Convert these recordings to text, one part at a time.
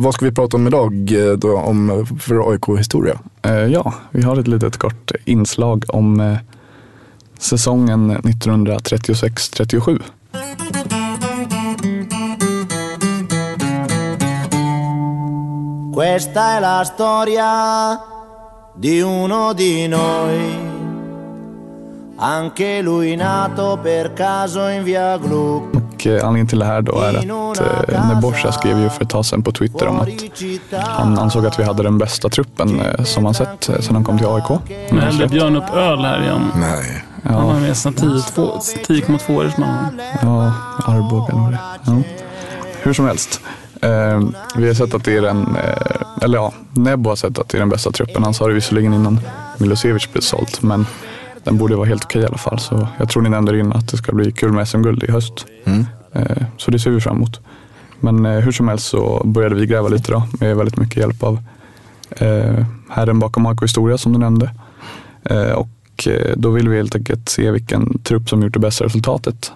vad ska vi prata om idag eh, då, om, för AIK-historia? Eh, ja, vi har ett litet kort inslag om eh, säsongen 1936-37. Questa è la storia di uno di noi. Anche lui nato per caso in via Gluck. Och eh, anledningen till det här då är att eh, skrev ju för ett tag sedan på Twitter om att han ansåg att vi hade den bästa truppen eh, som han sett eh, sedan han kom till AIK. Nu hällde Björn upp öl här igen. Nej. Han Ja, har med sig 10,2 års man. ja Arboga eller det är. ja. Hur som helst. Eh, vi har sett att det är den, eller ja, Nebbo har sett att det är den bästa truppen. Han sa det visserligen innan Milosevic blev sålt, men den borde vara helt okej i alla fall. Så jag tror ni nämnde det innan att det ska bli kul med SM-guld i höst. Mm. Eh, så det ser vi fram emot. Men eh, hur som helst så började vi gräva lite då med väldigt mycket hjälp av eh, herren bakom AIK Historia som du nämnde. Och då vill vi helt enkelt se vilken trupp som gjort det bästa resultatet.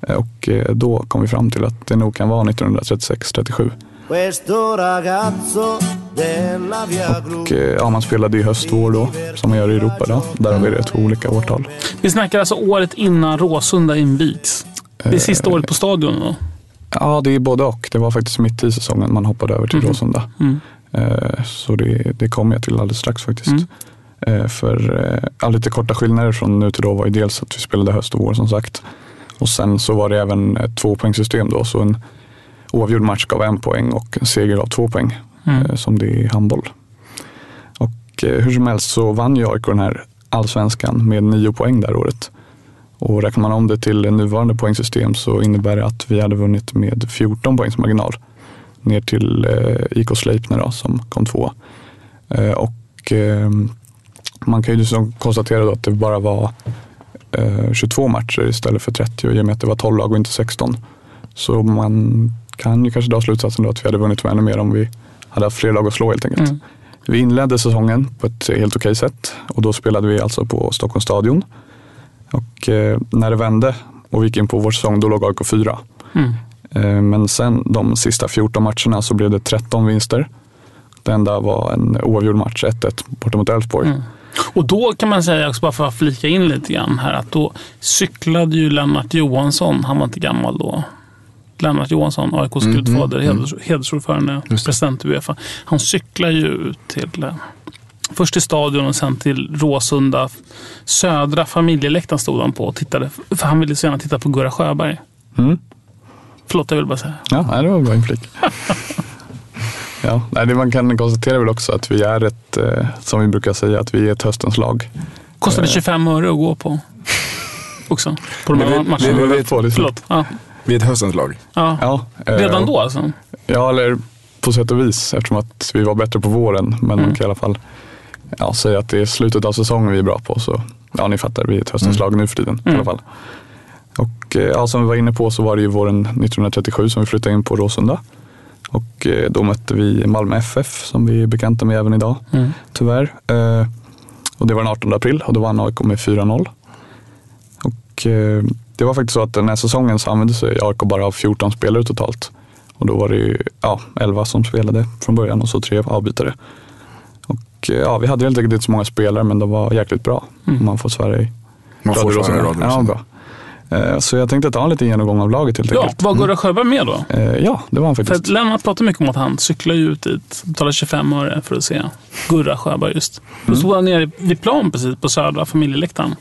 Och då kom vi fram till att det nog kan vara 1936-37. Questo ragazzo della via Gluck. Och eh, ja, man spelade i höst-vår då, som man gör i Europa idag. Där har vi det två olika årtal. Vi snackar alltså året innan Råsunda invigs. Det är sista året på stadion då. Ja, det är både och. Det var faktiskt mitt i säsongen man hoppade över till Råsunda. Mm. Eh, Så det, det kommer jag till alldeles strax faktiskt. Mm. Eh, För eh, ja, lite korta skillnader från nu till då var ju dels att vi spelade höst och vår som sagt. Och sen så var det även ett tvåpoängssystem då. Så en oavgjord match gav en poäng och en seger gav två poäng. Mm. eh, Som det är i handboll. Och eh, hur som helst så vann ju AIK den här allsvenskan med nio poäng det här året. Och räknar man om det till nuvarande poängsystem så innebär det att vi hade vunnit med 14 poängs marginal ner till eh, IK Sleipner då, som kom två. Eh, och eh, man kan ju liksom konstatera att det bara var eh, 22 matcher istället för 30 i och med att det var 12 lag och inte 16. Så man kan ju kanske dra slutsatsen då att vi hade vunnit ännu mer om vi hade haft fler lag att slå helt enkelt. Mm. Vi inledde säsongen på ett helt okej sätt och då spelade vi alltså på Stockholms stadion. Och eh, när det vände och vi gick in på vår säsong då låg AIK fyra. Mm. Eh, Men sen de sista 14 matcherna så blev det 13 vinster. Det enda var en oavgjord match, 1-1 borta mot Elfsborg. Mm. Och då kan man säga, också bara för att flika in lite grann här, att då cyklade ju Lennart Johansson, han var inte gammal då, Lennart Johansson, AIKs Mm, gudfader, mm, heders, hedersordförande, president i Uefa. Han cyklar ju ut till, eh, först till stadion och sen till Råsunda. Södra familjeläktaren stod han på och tittade, för han ville så gärna titta på Gurra Sjöberg. Mm. Förlåt, jag vill bara säga. Ja, det var en bra inflik. ja, det man kan konstatera väl också att vi är ett, eh, som vi brukar säga, att vi är ett höstens lag. Kostade 25 öre att gå på. Också. På de här matcherna. vi- vi- vet på det. Förlåt. Ja. Vi är ett höstens lag. Ja. Ja, eh, Redan då alltså? Ja, eller på sätt och vis eftersom att vi var bättre på våren. Men Mm. man kan i alla fall ja, säga att det är slutet av säsongen vi är bra på. Så ja, ni fattar, vi är ett höstens lag nu för tiden i Mm. alla fall. Och eh, ja, som vi var inne på så var det ju våren 1937 som vi flyttade in på Råsunda. Och eh, då mötte vi Malmö FF som vi är bekanta med även idag, Mm. tyvärr. Och det var den 18 april och då vann AIK med 4-0. Och det var faktiskt så att den här säsongen så använde sig AIK bara av 14 spelare totalt. Och då var det ju ja, 11 som spelade från början och så tre avbytare. Och eh, ja, vi hade helt enkelt inte så många spelare men de var jäkligt bra. Mm. Om man får svära i Man får svära i. Radio Ja, bra. Eh, Så jag tänkte ta en liten genomgång av laget helt Ja, enkelt. var Gurra Sjöberg med då? Eh, Ja, det var han För faktiskt. att Lennart pratar mycket om att han cyklar ut dit, betalar 25 öre för att se Gurra Sjöberg just. Då Mm. stod han nere vid plan precis på södra familjeläktaren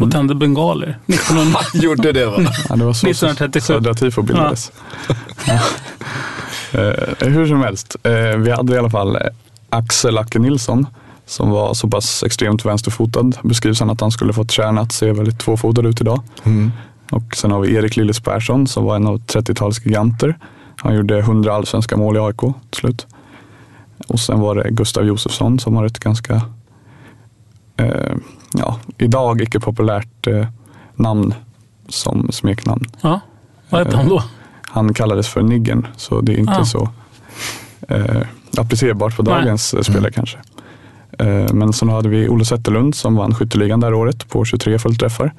och tände bengaler 1900. Gjorde det va? Ja, det var så 1937. Södra Tifo bildades. Ja. Eh, hur som helst, eh, vi hade i alla fall eh, Axel Acke Nilsson som var så pass extremt vänsterfotad. Beskrivs han att han skulle fått tränat se väldigt tvåfotad ut idag. Mm. Och sen har vi Erik Lillis Persson som var en av 30-talets giganter. Han gjorde 100 allsvenska mål i AIK till slut. Och sen var det Gustav Josefsson som har ett ganska, ja, idag icke populärt eh, namn som smeknamn. Ja, vad hette han då? Han kallades för Niggen, så det är inte Ah. så eh, applicerbart på Nej. dagens eh, spelare kanske. Eh, men sen hade vi Olle Zetterlund som vann skytteligan det här året på 23 fullträffar.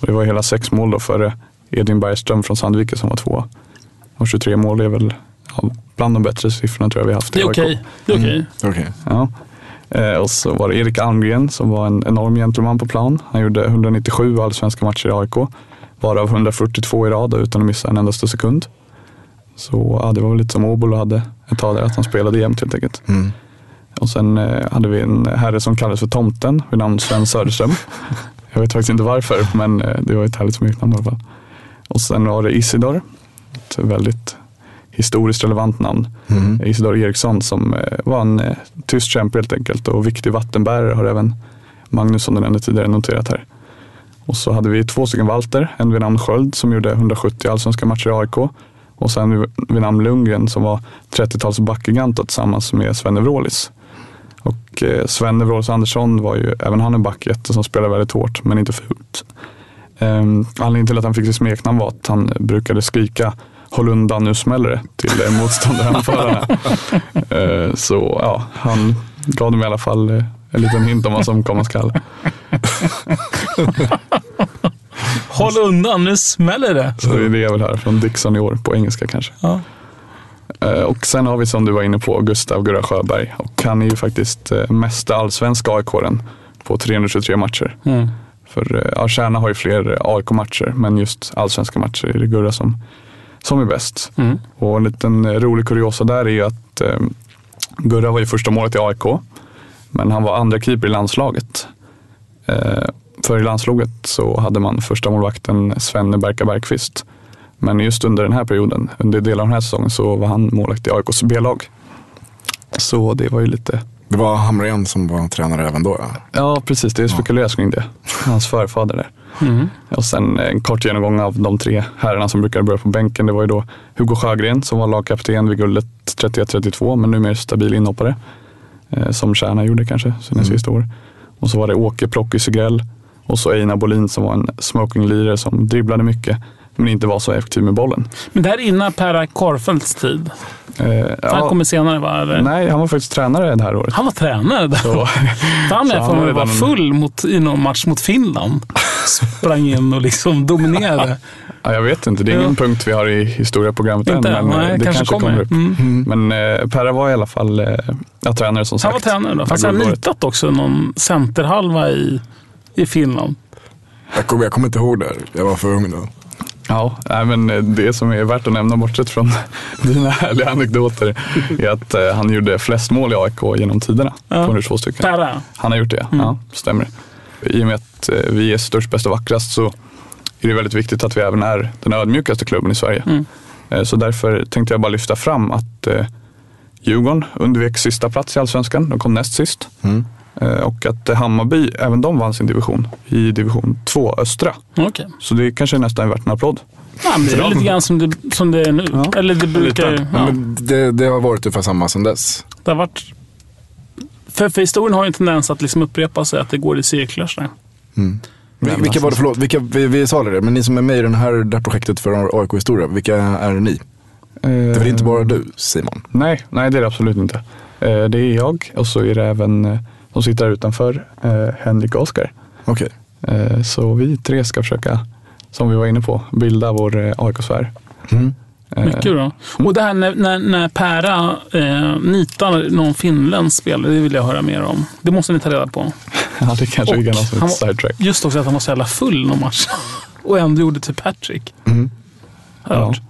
Och det var hela sex mål då före Edvin Bergström från Sandviken som var tvåa. Och 23 mål är väl ja, bland de bättre siffrorna tror jag vi haft Det i är. Det är okej. Okej. Ja. Eh, och så var det Erik Almgren som var en enorm gentleman på plan. Han gjorde 197 allsvenska matcher i AIK. Varav 142 i rad utan att missa en endaste sekund. Så ja, det var väl lite som Åbolo hade ett tag där, att han spelade jämt helt enkelt. Mm. Och sen eh, hade vi en herre som kallades för Tomten vid namn Sven Söderström. Jag vet faktiskt inte varför, men eh, det var ett härligt smeknamn i alla fall. Och sen var det Isidor, ett väldigt historiskt relevant namn. Mm. Isidor Eriksson som eh, var en eh, tysk kämpe helt enkelt och viktig vattenbärare har även Magnus som du nämnde tidigare noterat här. Och så hade vi två stycken Walter, en vid namn Sköld som gjorde 170 allsvenska matcher i AIK och sen vid- namn Lundgren som var 30-tals backgigant och tillsammans med Svenne Wrålis. Och eh, Svenne Andersson var ju även han en backjätte som spelade väldigt hårt men inte fult. Um, anledningen till att han fick sitt smeknamn var att han brukade skrika Håll undan, nu smäller det till eh, motståndaranfallarna. Eh, så ja, han gav dem i alla fall eh, en liten hint om vad som komma skall. Håll undan, nu smäller det. Så det är det jag vill höra från Dixon i år, på engelska kanske. Ja. Och sen har vi som du var inne på Gustav Gurra Sjöberg. Och han är ju faktiskt mesta allsvenska AIK-aren på 323 matcher. Mm. För ja, Kärna har ju fler AIK-matcher, men just allsvenska matcher är det Gurra som, som är bäst. Mm. Och en liten rolig kuriosa där är ju att eh, Gurra var ju första målet i AIK, men han var andra keeper i landslaget. Eh, för i landslaget så hade man första målvakten Svenne Berka Bergqvist. Men just under den här perioden, under delar av den här säsongen, så var han målvakt i AIKs B-lag. Så det var ju lite Det var Hamrén som var tränare även då. Ja. Ja, precis. Det spekuleras kring det. Hans förfader där. Mm. Och sen en kort genomgång av de tre herrarna som brukade börja på bänken. Det var ju då Hugo Sjögren som var lagkapten vid guldet 31-32, men numera stabil inhoppare. Eh, som Kärna gjorde kanske sina Mm. sista år. Och så var det Åke Plocky Segrell och så Einar Bolin som var en smokinglirare som dribblade mycket men inte var så effektiv med bollen. Men det här är innan Per Karlfeldts tid. Eh, Han ja, kommer senare va? Eller? nej, han var faktiskt tränare det här året. Han var tränare där. Så, Han Så är han för var mig var redan- full mot, i någon match mot Finland. Sprang in och liksom dominerade. ja, jag vet inte, det är Ja. ingen punkt vi har i historieprogrammet än. Inte Men än? eh, Nej, det kanske, kommer. upp. Mm. Men eh, Perra var i alla fall eh, ja, tränare som sagt. Han var tränare då. Fast Ja, han nitat också någon centerhalva i, i Finland. Jag, kommer, jag kommer inte ihåg det. Jag var för ung då. Ja, men eh, det som är värt att nämna bortsett från dina härliga anekdoter är att eh, han gjorde flest mål i AIK genom tiderna. Ja. 202 stycken. Perra. Han har gjort det, Mm. ja. Stämmer. I och med att eh, vi är störst, bäst och vackrast så är det väldigt viktigt att vi även är den ödmjukaste klubben i Sverige. Mm. Så därför tänkte jag bara lyfta fram att Djurgården undvek sista plats i Allsvenskan. De kom näst sist. Mm. Eh, Och att eh, Hammarby, även de vann sin division i division 2 östra. Okej. Så det kanske nästan är värt en applåd. Ja, men det är lite grann som det, som det är nu. Ja. Eller det brukar. Ja, Men det, det har varit ungefär samma sedan dess. det har varit... För, för historien har ju en tendens att liksom upprepa sig, att det går i cirklar. sådär. Mm. Vil- Vilka var det, förlåt, vilka, vi, vi sa det, men ni som är med i den här, det här projektet för AIK Historia, vilka är ni? Det är väl inte bara du Simon? Nej, nej det är det absolut inte. Eh, Det är jag och så är det även som sitter här utanför, eh, Henrik och Oskar. Okej. Eh, Så vi tre ska försöka, som vi var inne på, bilda vår eh, AIK-sfär. Mm. Eh, Mycket bra. Och det här när, när, när Pära eh, nitar någon finländsk spelare, det vill jag höra mer om. Det måste ni ta reda på. Ja, det kanske vi kan ha som ett sidetrack. Just också att han var så jävla full någon match. Och ändå gjorde till Patrick. Mm. Jag Ja. hört.